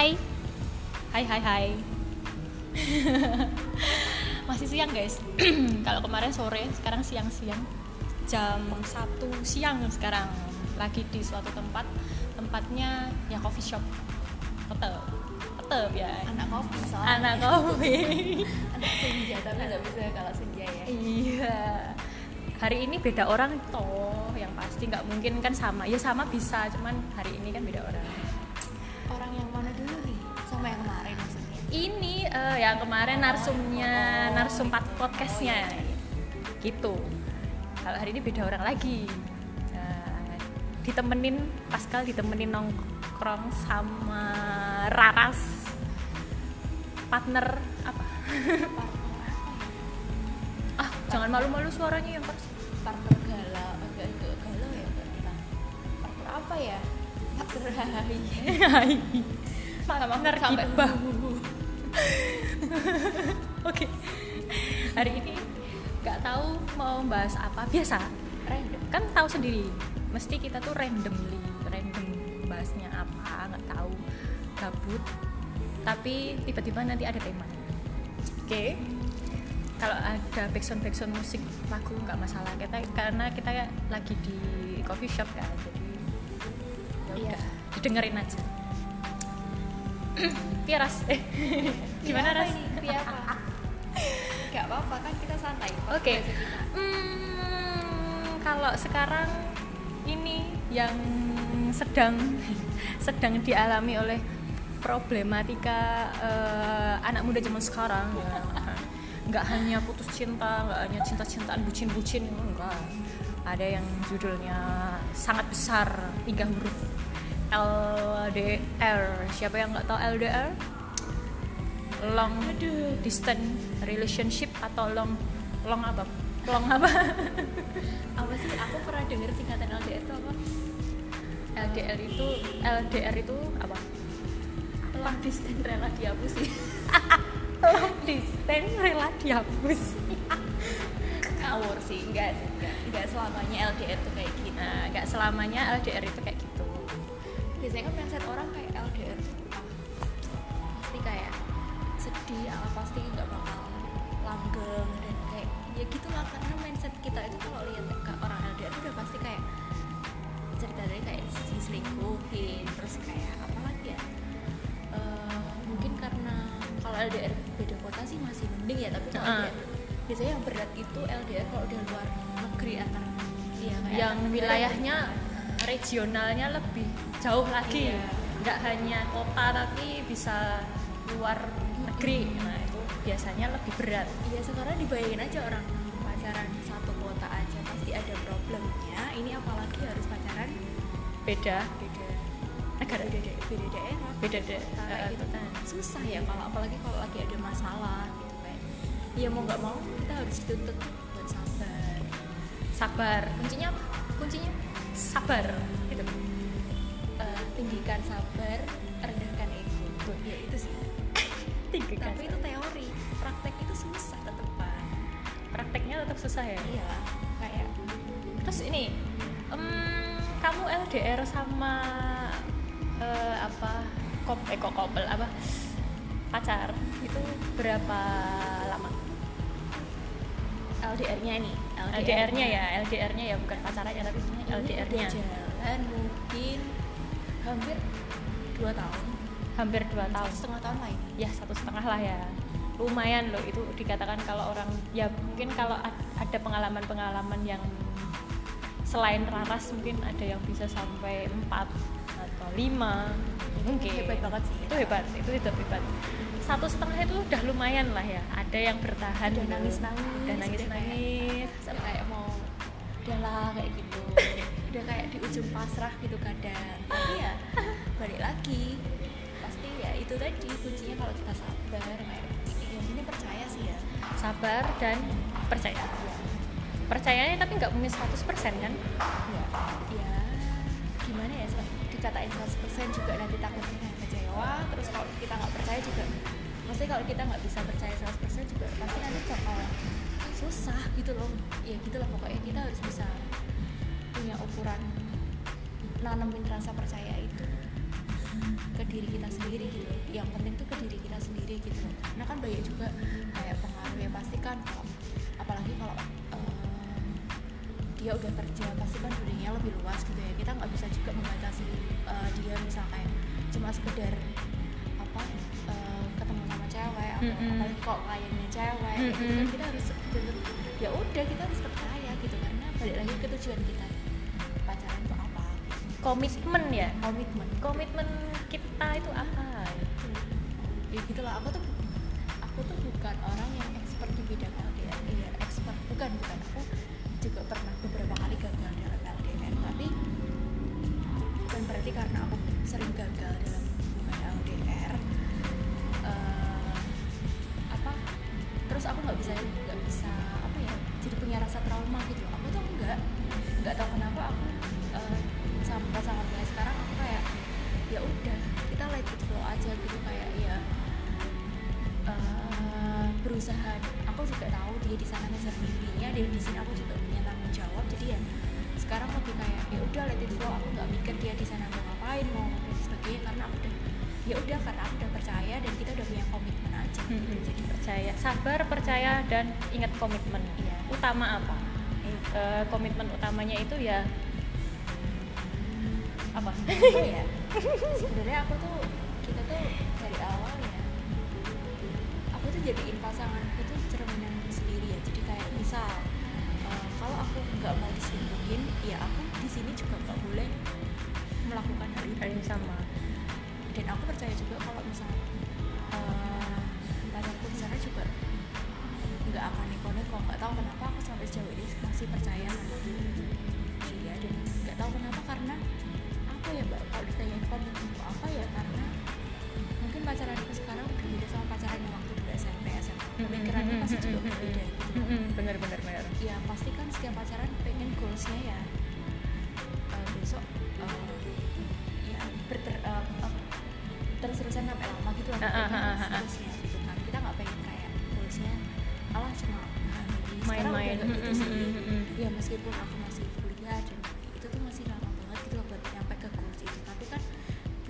Hai. Hai hai hai. Masih siang guys. Kalau kemarin sore, sekarang siang-siang. Jam 1 siang sekarang. Lagi di suatu tempat. Tempatnya ya coffee shop. Tetep. Tetep ya. anak kopi soalnya Anak kopi. anak senja tapi nggak bisa kalau senja ya iya. Hari ini beda orang toh, yang pasti nggak mungkin kan sama. Ya sama bisa, cuman hari ini kan beda orang ini eh, yang kemarin narsumnya narsum pat- podcastnya. Gitu. Kalau hari ini beda orang lagi. Nah, ditemenin Pascal ditemenin nongkrong sama Raras. Partner apa? Ah jangan malu-malu suaranya yang keras partner galau agak agak galau ya kita partner apa ya? Partner hai. Partner sampai gibah oke. Hari ini nggak tahu mau bahas apa. Biasa random. Kan tahu sendiri. Mesti kita tuh randomly random bahasnya apa nggak tahu. Gabut. Tapi tiba-tiba nanti ada tema. Oke. Kalau ada backsound backsound musik lagu nggak masalah. Kita karena kita lagi di coffee shop kan jadi ya Iya. udah didengerin aja Iya Ras. Eh, gimana Ras? via apa nggak apa-apa kan kita santai. Oke. Kita. Hmm, kalau sekarang ini yang sedang sedang dialami oleh problematika eh, anak muda zaman sekarang. Ya. nggak hanya putus cinta nggak hanya cinta-cintaan bucin-bucin enggak. Ada yang judulnya sangat besar tiga huruf LDR siapa yang nggak tahu LDR long distance relationship atau long long apa? Long apa? Apa sih? Aku pernah dengar singkatan LDR itu apa? LDR itu LDR itu apa? Long distance rela dihapus sih. Long distance rela dihapus. Ngawur sih. Enggak enggak enggak selamanya LDR tuh kayak gitu nah nggak selamanya LDR itu kayak gitu biasanya kan mindset orang kayak LDR tuh pasti kayak sedih ah, pasti nggak bakal langgeng dan kayak ya gitulah karena mindset kita itu kalau lihat ke orang LDR udah pasti kayak cerita dari kayak diselingkuhin terus kayak apa lagi ya Eh, mungkin karena kalau LDR beda kota sih masih mending ya tapi kalau. LDR biasanya yang berat itu LDR kalau udah luar negeri antar kayak yang wilayahnya gitu. Regionalnya lebih jauh lagi. Iya. nggak hanya kota tapi bisa luar negeri. Nah itu biasanya lebih berat. Iya sekarang dibayangin aja orang pacaran satu kota aja pasti ada problemnya. Ini apalagi harus pacaran? Beda. Beda. Negara. Beda da- beda daerah. beda Kayak gitu kan. susah ya kalau apalagi kalau lagi ada masalah gitu kan. Ya mau nggak mau kita harus dituntut buat sabar. sabar. Kuncinya apa? Kuncinya sabar gitu Eh, tinggikan sabar, rendahkan ego. Ya itu sih. tiga kan Tapi itu teori, praktek itu susah tetepan. prakteknya tetap susah ya Iya kayak terus ini em, kamu LDR sama eh, apa kop eh kok couple apa pacar itu berapa lama LDR-nya nih. LDR-nya ya LDR-nya ya bukan pacarannya tapi LDR-nya jalan mungkin hampir dua tahun. Hampir dua satu tahun. setengah tahun lah ini ya satu setengah lah ya. Lumayan loh itu dikatakan kalau orang ya mungkin kalau ad- ada pengalaman-pengalaman yang selain raras mungkin ada yang bisa sampai empat atau lima. Mungkin. hebat banget sih. Itu hebat itu itu hebat satu setengah itu udah lumayan lah ya. Ada yang bertahan. Udah nangis nangis udah nangis nangis udah kayak mau udah lah kayak gitu. Udah kayak di ujung pasrah gitu kadang. Tapi ya balik lagi. Pasti ya itu tadi kuncinya kalau kita sabar kayak yang ini percaya sih ya. Sabar dan percaya. Percayanya tapi nggak mungkin 100% kan? Ya ya. Gimana ya dikatain 100% juga nanti takutnya kecewa. Terus kalau kita nggak percaya juga pasti kalau kita nggak bisa percaya 100% juga pasti nanti bakal susah gitu loh. Ya gitu lah pokoknya kita harus bisa punya ukuran nanemin rasa percaya itu ke diri kita sendiri gitu yang penting tuh ke diri kita sendiri gitu loh. Karena kan banyak juga kayak pengaruh ya pasti kan apalagi kalau eh, dia udah kerja pasti kan dunianya lebih luas gitu ya. Kita nggak bisa juga membatasi eh, dia misal kayak cuma sekedar apalagi kalau kliennya cewek kayak gitu kan kita harus ya udah kita harus percaya gitu. Karena balik lagi ke tujuan kita. Pacaran itu apa? Gitu. komitmen ya? Komitmen. Komitmen kita itu apa? Ya gitu lah aku tuh aku tuh bukan orang yang expert di bidang LDR iya expert bukan bukan ingat komitmen. Iya. utama apa? Eh, komitmen utamanya itu ya apa apa ya? Sebenarnya aku tuh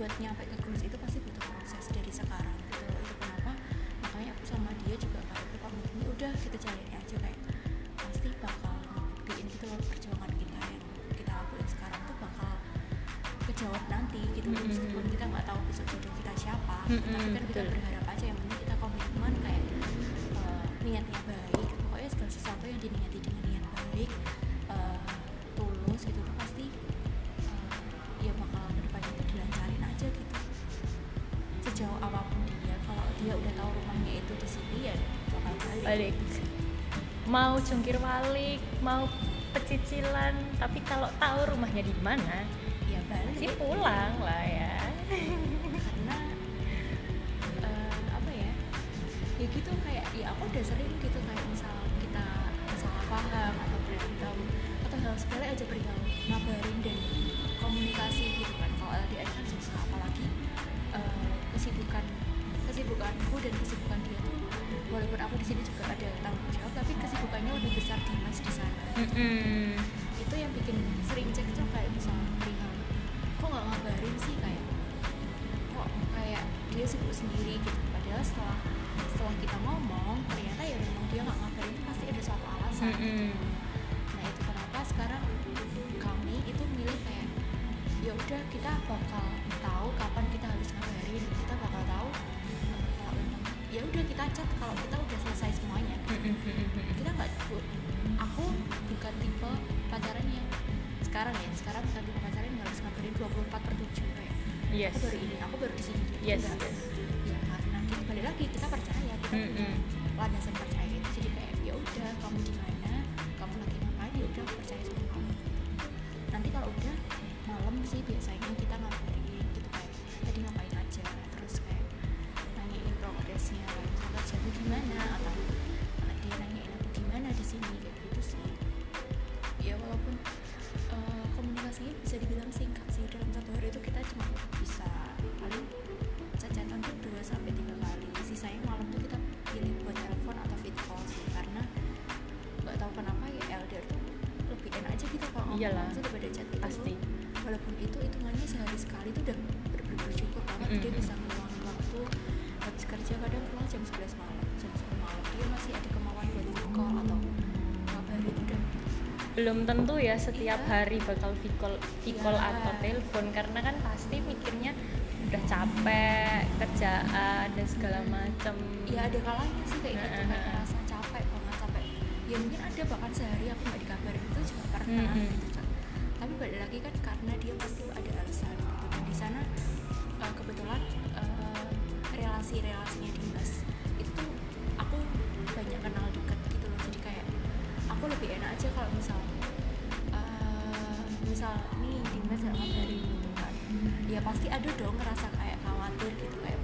buat nyampe ke goals itu pasti butuh proses dari sekarang gitu. Loh itu kenapa? Makanya aku sama dia juga kayak berkomitmen "Ya udah kita jalani aja kayak pasti bakal buktiin gitu loh perjuangan kita yang kita lakuin sekarang tuh bakal kejawab nanti gitu loh. Mm-mm. meskipun kita nggak tahu besok jodoh kita siapa Mm-mm, tapi kan kita berharap aja yang penting kita komitmen kayak eh, niatnya baik. Pokoknya segala sesuatu yang diniati dengan niat baik mau jungkir balik mau pecicilan tapi kalau tahu rumahnya di mana ya balik. sih pulang lah ya. Karena eh, apa ya ya gitu kayak ya aku udah sering gitu kayak misal kita salah paham atau berantem atau hal sepele aja perihal ngabarin dan komunikasi gitu kan. Kalau LDR kan susah apalagi eh, kesibukan kesibukanku dan kesibukan dia tuh. Walaupun aku di sini juga Mm-mm. itu yang bikin sering cekcok kayak misalnya perihal kok nggak ngabarin sih kayak kok kayak dia sibuk sendiri gitu padahal setelah setelah kita ngomong ternyata ya memang dia nggak ngabarin itu pasti ada suatu alasan Mm-mm. nah sekarang ya. Sekarang bukan tipe pacaran harus ngabarin 24 per 7 kayak yes. aku baru ini aku baru di sini yes Enggak. yes. Ya karena kita balik lagi kita percaya kita punya Mm-mm. landasan percaya itu. Jadi kayak ya udah kamu di mana? Kamu lagi ngapain? Ya udah percaya sama kamu. Nanti kalau udah malam sih biasanya walaupun itu hitungannya sehari sekali tuh udah bener-bener bersyukur kan dia Mm-mm. bisa ngeluangin waktu habis kerja kadang pulang jam 11 malam jam 10 malam dia masih ada kemauan buat call atau ngabari itu belum tentu ya setiap Iya. hari bakal video call Iya. atau telepon karena kan pasti mikirnya udah capek kerjaan dan segala macam ya ada kalanya sih kayak gitu ngerasa capek banget capek ya mungkin ada bahkan sehari aku nggak dikabarin itu juga pernah gitu Cak. tapi balik lagi kan karena dia pasti ada alasan gitu. Dan di sana uh, kebetulan uh, relasi-relasinya Dimas itu aku banyak kenal dekat gitu loh. Jadi kayak aku lebih enak aja kalau misal uh, misal nih Dimas nggak ngabarin gitu kan. Ya pasti ada dong ngerasa kayak khawatir gitu kayak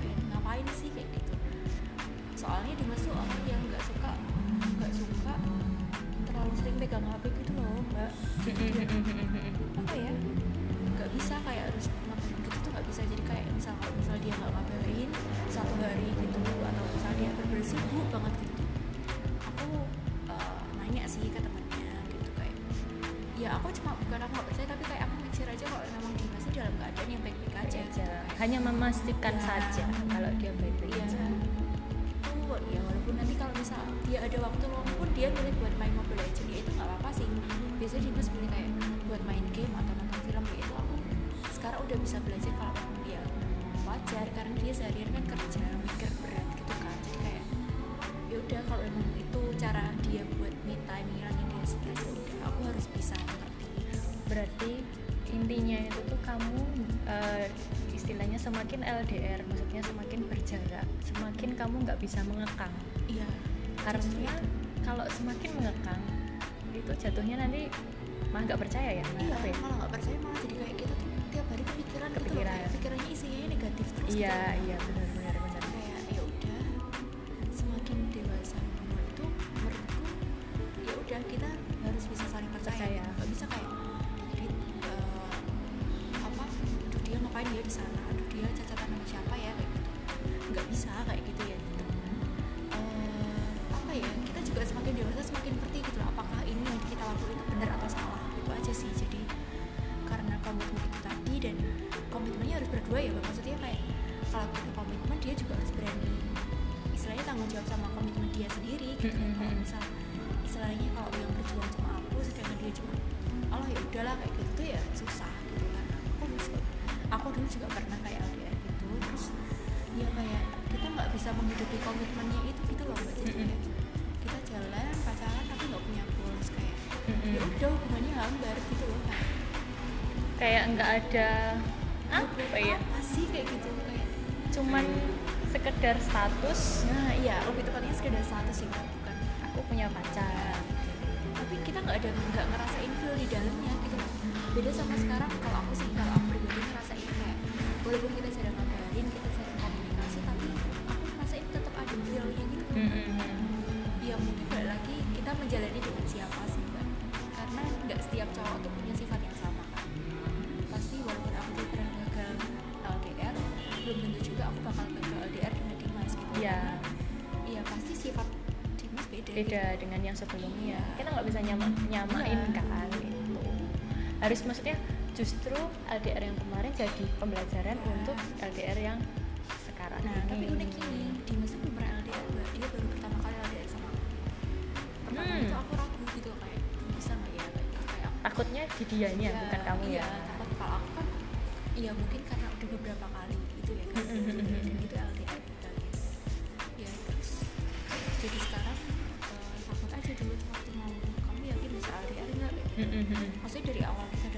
memastikan Ya. saja kalau dia baik-baik Iya. aja Itu ya walaupun nanti kalau misal dia ada waktu luang pun dia milih buat main Mobile Legends ya itu nggak apa-apa sih. Biasanya Dimas milih kayak buat main game atau nonton film ya itu aku sekarang udah bisa belajar kalau memang dia wajar karena dia seharian kan kerja mikir berat gitu kan jadi kayak ya udah kalau memang itu cara dia buat me time ngilangin dia stres ya udah aku harus bisa berarti intinya itu tuh kamu eh, istilahnya semakin LDR maksudnya semakin berjarak semakin kamu nggak bisa mengekang iya karena kalau semakin mengekang itu jatuhnya nanti malah nggak percaya ya malah iya apa ya? malah nggak percaya malah jadi kayak kita tuh tiap hari kepikiran gitu loh Kepikiran. pikirannya isinya negatif terus iya gitu. iya benar benar benar kayak ya udah semakin dewasa itu menurutku ya udah kita harus bisa saling percaya Percaya. gitu. nggak bisa kayak ngapain dia di sana? Aduh dia cacatan sama siapa ya? Kayak gitu. Nggak bisa kayak gitu ya. Gitu. Eh, apa ya? Kita juga semakin dewasa semakin ngerti gitu loh apakah ini yang kita lakukan itu benar atau salah. Itu aja sih. Jadi karena komitmen itu tadi dan komitmennya harus berdua ya maksudnya kayak kalau kita komitmen dia juga harus berani. Istilahnya tanggung jawab sama komitmen dia sendiri gitu. Mm-mm. kalau misal istilahnya kalau yang berjuang sama aku sedangkan dia cuma Allah ya udahlah kayak gitu ya susah gitu kan. Aku aku dulu juga pernah kayak LDR gitu terus ya kayak kita nggak bisa menghidupi komitmennya itu gitu loh mbak. Jadi kayak kita jalan pacaran tapi nggak punya goals kayak ya udah hubungannya hambar gitu loh kayak kayak nggak ada apa buat ya? apa sih kayak gitu kayak cuman sekedar status? Nah iya lebih tepatnya sekedar status sih bukan aku punya pacar. Tapi kita nggak ada nggak ngerasain feel di dalamnya gitu. Beda sama sekarang kalau aku sih kalau walaupun kita jarang ngabarin kita jarang komunikasi tapi aku ngerasain tetap ada feelnya gitu. Ya mungkin balik lagi kita menjalani dengan siapa sih mbak? Karena nggak setiap cowok tuh punya sifat yang sama kan? Pasti walaupun aku tuh pernah gagal LDR belum tentu juga aku bakal gagal LDR dengan Dimas gitu. Iya. iya pasti sifat Dimas beda beda dengan yang sebelumnya. Iya. kita nggak bisa nyama nyamain Iya. kan gitu. Harus maksudnya justru LDR yang kemarin jadi pembelajaran Iya. untuk LDR yang sekarang. Nah ini tapi unik ini Dimas tuh pernah LDR dia baru pertama kali LDR sama aku. Pertama Hmm. itu aku ragu gitu kayak bisa nggak ya? Kayak kayak aku takutnya di dianya Iya, bukan kamu iya, ya takut. Kalau aku kan iya mungkin karena udah beberapa kali gitu ya kan itu LDR kita gitu. Ya terus jadi sekarang eh, takut aja dulu waktu mau kamu yakin bisa LDR nggak? Maksudnya dari awal kita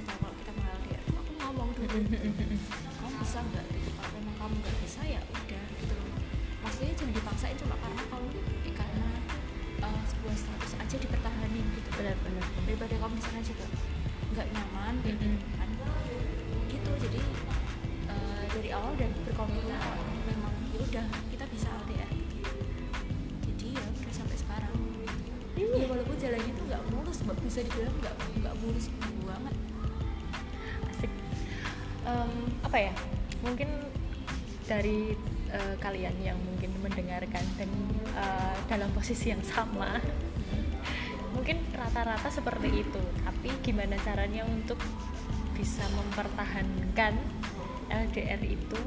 kamu bisa nggak gitu kalau memang kamu nggak bisa? Ya udah gitu. Loh maksudnya jangan dipaksain cuma karena kamu eh, karena eh, sebuah status aja dipertahanin gitu. Benar-benar daripada kamu di sana juga nggak nyaman kayak gitu Mm-mm. kan gitu jadi eh, dari awal udah berkomitmen kalau memang ya udah kita bisa LDR gitu jadi ya udah sampai sekarang. Ya walaupun jalannya tuh nggak mulus bisa dibilang nggak nggak mulus banget apa ya mungkin dari eh, kalian yang mungkin mendengarkan dan eh, dalam posisi yang sama mungkin rata-rata seperti itu. Tapi gimana caranya untuk bisa mempertahankan LDR itu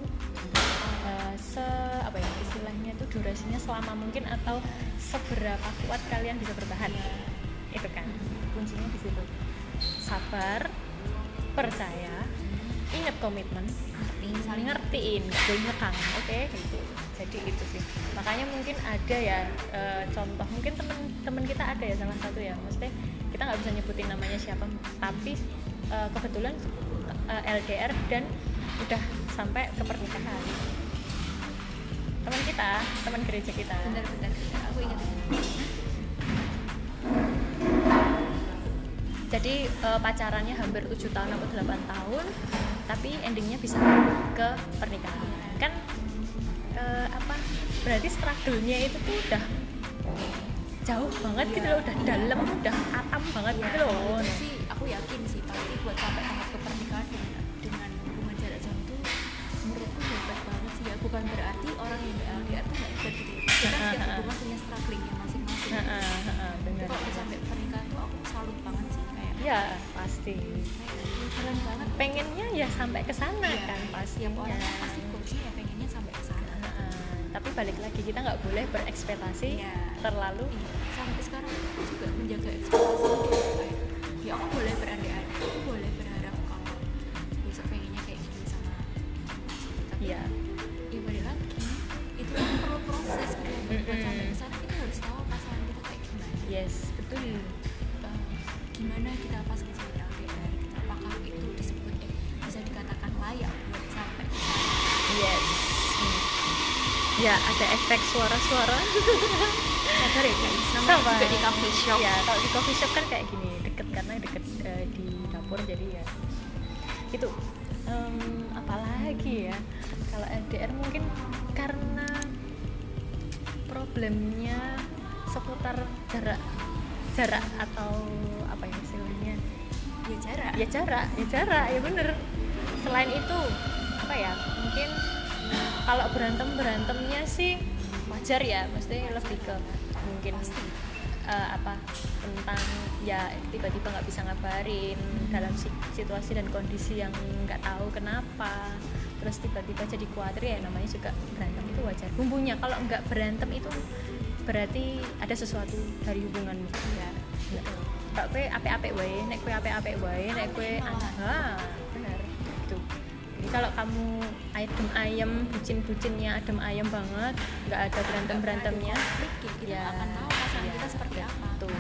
uh, se apa ya istilahnya itu durasinya selama mungkin atau seberapa kuat kalian bisa bertahan? Itu kan kuncinya di situ. Sabar percaya ingat komitmen. Ngerti saling ngertiin gue ngekang oke? Gitu. Jadi itu sih. Makanya mungkin ada ya e, contoh mungkin temen-temen kita ada ya salah satu ya. Maksudnya kita nggak bisa nyebutin namanya siapa tapi e, kebetulan e, LDR dan udah sampai ke pernikahan. Teman kita teman gereja kita. Benar-benar aku ingat. Jadi e, pacarannya hampir 7 tahun atau 8 tahun tapi endingnya bisa ke pernikahan. Kan uh, apa berarti struggle-nya itu tuh udah jauh banget gitu loh udah dalam udah atam banget ya, gitu loh. itu sih aku yakin sih pasti buat sampai tahap ke pernikahan dengan, dengan hubungan jarak jauh tuh menurutku hebat banget sih ya. Bukan berarti orang yang LDR tuh gak hebat gitu ya. Kita setiap hubungan punya strugglingnya masing-masing. Kalau sampai pernikahan tuh aku salut banget sih ya pasti. Kayak keren banget pengennya ya sampai ke sana Iya, kan pasti tiap orang kan pasti goalsnya ya pengennya sampai ke sana. Tapi balik lagi kita nggak boleh berekspektasi Iya. terlalu. Iya, sampai sekarang aku juga menjaga ekspektasi itu kayak ya aku boleh berandai-andai aku boleh berharap kalau besok pengennya kayak gini sama tapi ya ya balik lagi itu kan perlu proses gitu ya. buat sampai ke sana kita harus tahu pasangan kita kayak gimana. Yes betul gimana kita pas kita jadi LDR gitu. apakah itu disebut eh, bisa dikatakan layak buat sampai ke yes Hmm. ya ada efek suara-suara sadar ya guys Sabar. juga di coffee shop ya kalau di coffee shop kan kayak gini deket karena deket eh, di dapur jadi ya itu em, apalagi ya kalau LDR mungkin karena problemnya seputar jarak jarak atau ya jarak ya jarak ya jarak ya bener. Selain itu apa ya mungkin kalau berantem berantemnya sih wajar ya. Mesti lebih ke mungkin Pasti. eh, apa tentang ya tiba-tiba nggak bisa ngabarin dalam si- situasi dan kondisi yang nggak tahu kenapa. Terus tiba-tiba jadi khawatir ya namanya juga berantem itu wajar. Bumbunya kalau nggak berantem itu berarti ada sesuatu dari hubunganmu ya Kak kue ape-ape wae, nek kue ape-ape wae, nek kue ah, benar. Gitu. Jadi kalau kamu adem ayem, bucin-bucinnya adem ayem banget, nggak ada berantem-berantemnya, konflik ya kita nggak akan tahu pasangan ya, kita seperti apa betul.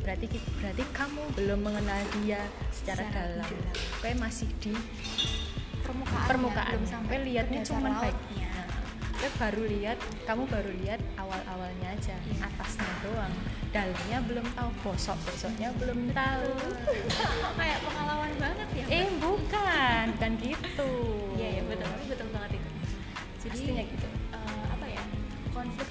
Berarti berarti kamu belum mengenal dia secara, Secara dalam. Kue masih di permukaan permukaan. belum sampai Kue lihatnya cuma baik. Kue baru lihat, kamu baru lihat awal-awalnya aja, Iya. atasnya doang. Dalamnya belum tahu, bosok-bosoknya belum tahu. kayak pengalaman banget ya Eh bukan, bukan gitu. iya iya betul betul banget itu jadi Pastinya gitu. eh, apa ya konflik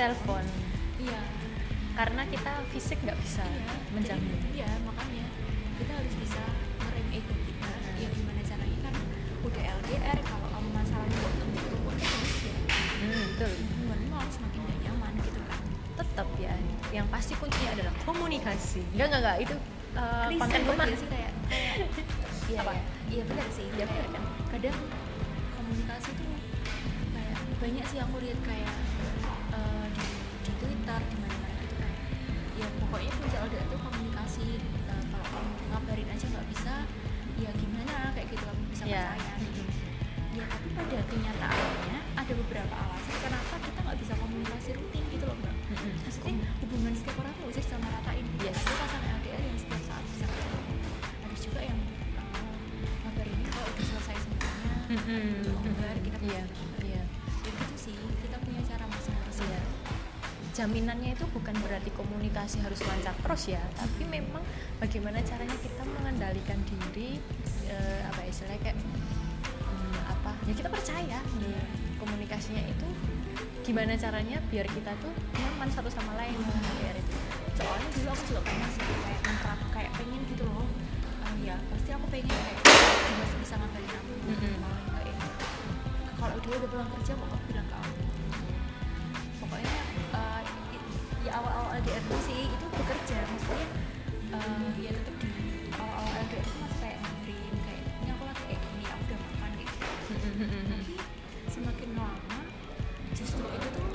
telepon iya Karena kita fisik nggak bisa iya menjamin. jadi, iya makanya kita harus bisa ngerem ego kita ya gimana caranya kan udah LDR kalau kamu masalahnya kok tumpuk-tumpuk terus ya Hmm, betul. hubunganmu malah semakin gak nyaman gitu kan Tetap ya. Yang pasti kuncinya adalah komunikasi. Enggak enggak enggak itu uh, Klise konten banget rumah. ya sih kayak kayak iya Apa? iya iya benar sih Iya, kayak benar kan? kadang komunikasi tuh kayak banyak sih aku lihat kayak gitu kan ya pokoknya kunci LDR tuh komunikasi Eh, kalau kamu ngabarin aja nggak bisa ya gimana kayak gitu kamu bisa Iya. percaya gitu ya tapi pada kenyataannya ada beberapa alasan kenapa kita nggak bisa komunikasi rutin gitu loh mbak Mm-mm. maksudnya hubungan setiap orang tuh bisa sama ratain gitu. Yes. ada pasangan LDR yang setiap saat bisa ketemu ada juga yang uh, ngabarinnya kalau udah selesai semuanya Mm-mm. longgar kita Iya, jaminannya itu bukan berarti komunikasi harus lancar terus ya tapi memang bagaimana caranya kita mengendalikan diri eh, apa ya, istilahnya kayak hmm, apa ya kita percaya nih komunikasinya itu gimana caranya biar kita tuh nyaman satu sama lain biar itu. Soalnya dulu aku juga pernah sih kayak menerap kayak pengen gitu loh Ah, ya pasti aku pengen kayak Dimas bisa ngabarin aku. Paling kayak kalau dia udah pulang kerja pokoknya bilang ke aku. Pokoknya awal-awal LDR sih itu bekerja maksudnya eh, ya tetap di awal-awal LDR itu masih kayak ngabarin kayak ini aku lagi kayak gini aku udah makan gitu tapi semakin lama justru itu tuh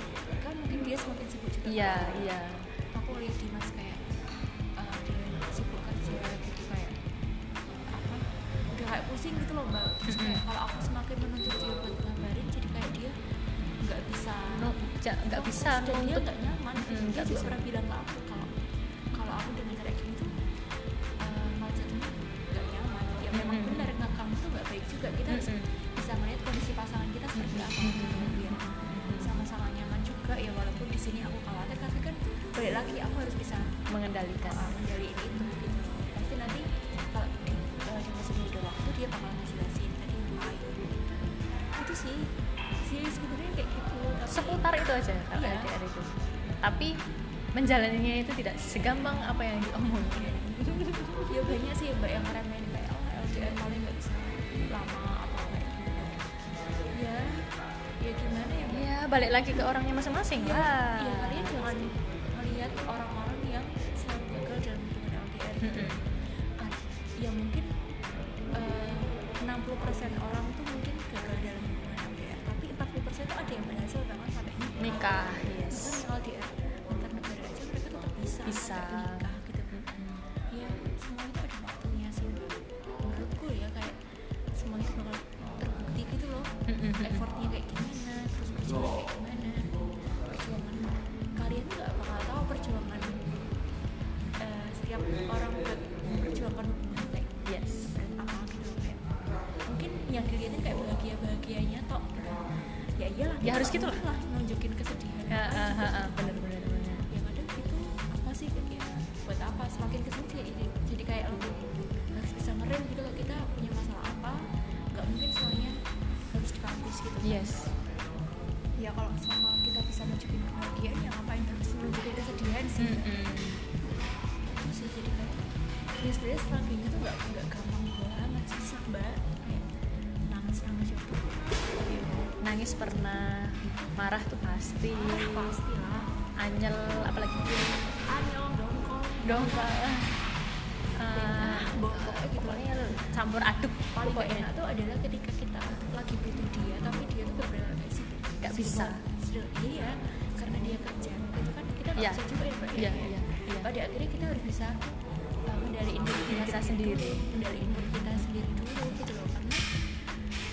kan mungkin dia semakin sibuk juga. Iya iya nggak fokus bisa dan dia nggak nyaman. Mm, dia nggak juga bisa. pernah bilang ke aku kalau kalau aku dengan cara gini tuh uh, malah jatuhnya nggak nyaman. Ya memang Mm-mm. benar ngekang tuh nggak baik juga. Kita harus Mm-mm. bisa melihat kondisi pasangan kita seperti apa gitu. Biar sama-sama nyaman juga. Ya walaupun di sini aku khawatir tapi kan balik lagi aku harus bisa mengendalikan. Uh, mengendaliin itu gitu. Pasti nanti kalau di, uh, di masa udah waktu dia bakal ngejelasin tadi ngapain itu sih seputar itu aja kalau Iya. LDR itu. Tapi menjalaninya itu tidak segampang apa yang diomongin ya banyak sih mbak yang ngeremehin kayak oh LDR paling nggak bisa lama atau kayak gimana ya ya gimana ya mbak? Ya balik lagi ke orangnya masing-masing. Ya, lah ya kalian jangan melihat orang-orang yang selalu gagal dalam hubungan LDR. Ah, yes. Ya kalau selama kita bisa nunjukin kebahagiaan ya ngapain harus nunjukin kesedihan sih? Mm-mm. itu sih jadi kayak ya sebenarnya struggling itu nggak nggak gampang banget susah mbak kayak nangis nangis itu. Ya nangis pernah marah tuh pasti. Marah pasti lah anyel apalagi anyel dongkol. Dong uh, pokoknya gitu campur aduk paling pokoknya. enak tuh adalah ketika kita bisa. iya karena dia kerja itu kan kita nggak Iya. bisa juga ya mbak Iya, ya. iya, iya. pada akhirnya kita harus bisa uh, kendaliin diri kita sendiri. kendaliin mood kita sendiri dulu gitu loh karena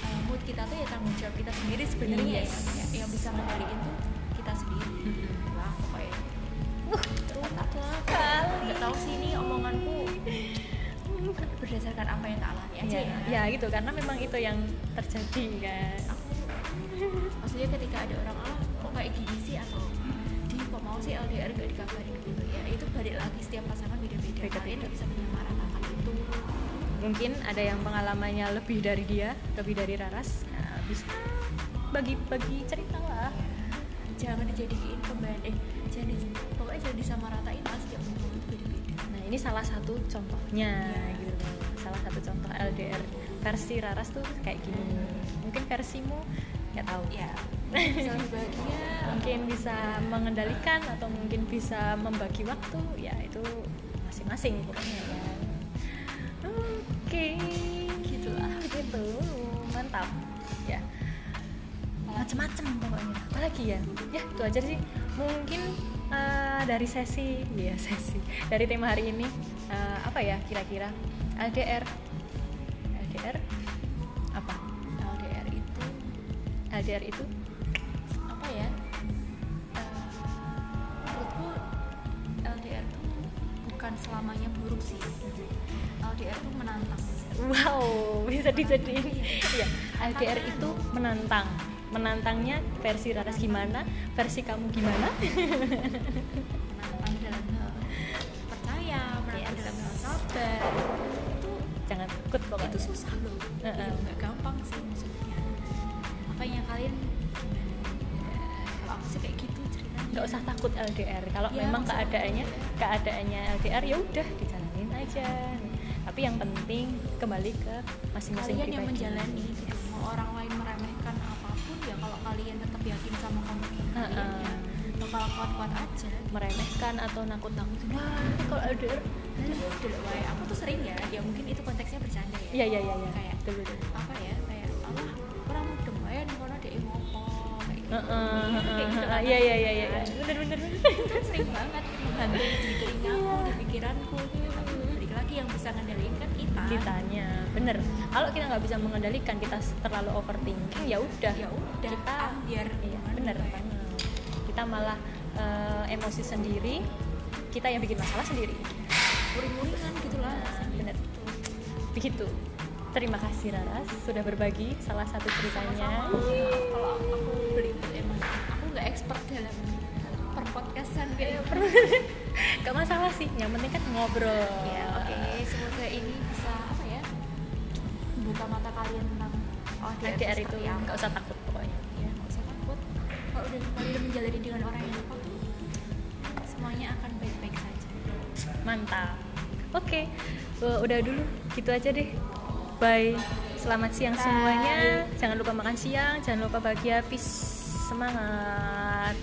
uh, mood kita tuh ya tanggung jawab kita sendiri sebenarnya Yes. ya, ya. yang bisa kendaliin tuh kita sendiri Mm-mm. lah pokoknya uh nggak tahu sih ini omonganku berdasarkan apa yang tak alami aja ya, ya ya gitu karena memang itu yang terjadi kan maksudnya ketika ada orang ah kok kayak gini sih? Atau di kok mau sih LDR gak dikabarin? Gitu ya itu balik lagi setiap pasangan beda-beda. Kalian gak bisa menyamaratakan itu. Mungkin ada yang pengalamannya lebih dari dia lebih dari Raras. Nah, bisa bagi-bagi cerita lah. Jangan dijadiin pembanding eh jangan di, pokoknya jangan disamaratain lah setiap orang itu beda-beda. Nah ini salah satu contohnya Iya. gitu. Salah satu contoh LDR versi Raras tuh kayak gini. Mungkin versimu nggak tahu. Ya bahagia mungkin bisa mengendalikan atau mungkin bisa membagi waktu. Ya itu masing-masing pokoknya ya. Oke. Gitulah. gitu. Mantap. Ya. Macem-macem pokoknya. Apalagi ya? Ya itu aja sih. Mungkin eh, dari sesi ya sesi. Dari tema hari ini eh, apa ya kira-kira? LDR LDR itu? Apa ya? Eh, menurutku LDR tuh bukan selamanya buruk sih. LDR tuh menantang. Wow, bisa dijadiin. ya LDR itu menantang. menantangnya versi Raras gimana versi kamu gimana? Menantang dalam hal percaya menantang Yes. dalam hal sabar. Itu jangan takut pokoknya. itu susah loh. Heeh. Iya, nggak gampang sih kalian ya, kalau aku sih kayak gitu ceritanya nggak usah takut LDR kalau Ya, memang keadaannya takut. keadaannya LDR ya udah dijalanin aja tapi yang penting kembali ke masing-masing kalian yang pribadi. menjalani gitu mau orang lain meremehkan apa pun ya kalau kalian tetap yakin sama komitmen kalian Heeh. ya bakal kuat-kuat aja meremehkan atau nakut-nakutin wah kalau LDR Dulu, aku tuh sering ya ya mungkin itu konteksnya bercanda ya iya iya iya iya kayak betul betul apa ya heeh. kan. iya iya iya iya iya. bener bener itu kan sering banget menghantui di telingaku di pikiranku gitu. balik lagi yang bisa ngendaliin kan kita kitanya bener kalau kita nggak bisa mengendalikan kita terlalu overthinking ya udah ya udah kita ambiar iya gimana bener kita malah eh, emosi sendiri kita yang bikin masalah sendiri uring-uringan gitu lah rasanya bener. gitu. begitu terima kasih Raras sudah berbagi salah satu ceritanya. Maaf kalau aku, belibet emang. Aku nggak expert dalam perpodcastan kayak gak masalah sih yang penting kan ngobrol. Ya oke. Semoga ini bisa apa ya buka mata kalian tentang oh LDR itu nggak usah takut pokoknya. Ya nggak usah takut. Kalau udah kalian menjalani dengan orang yang tepat tuh semuanya akan baik-baik saja. Mantap. Oke eh, udah dulu. Gitu aja deh bye selamat siang Bye. semuanya. Jangan lupa makan siang jangan lupa bahagia. Peace. Semangat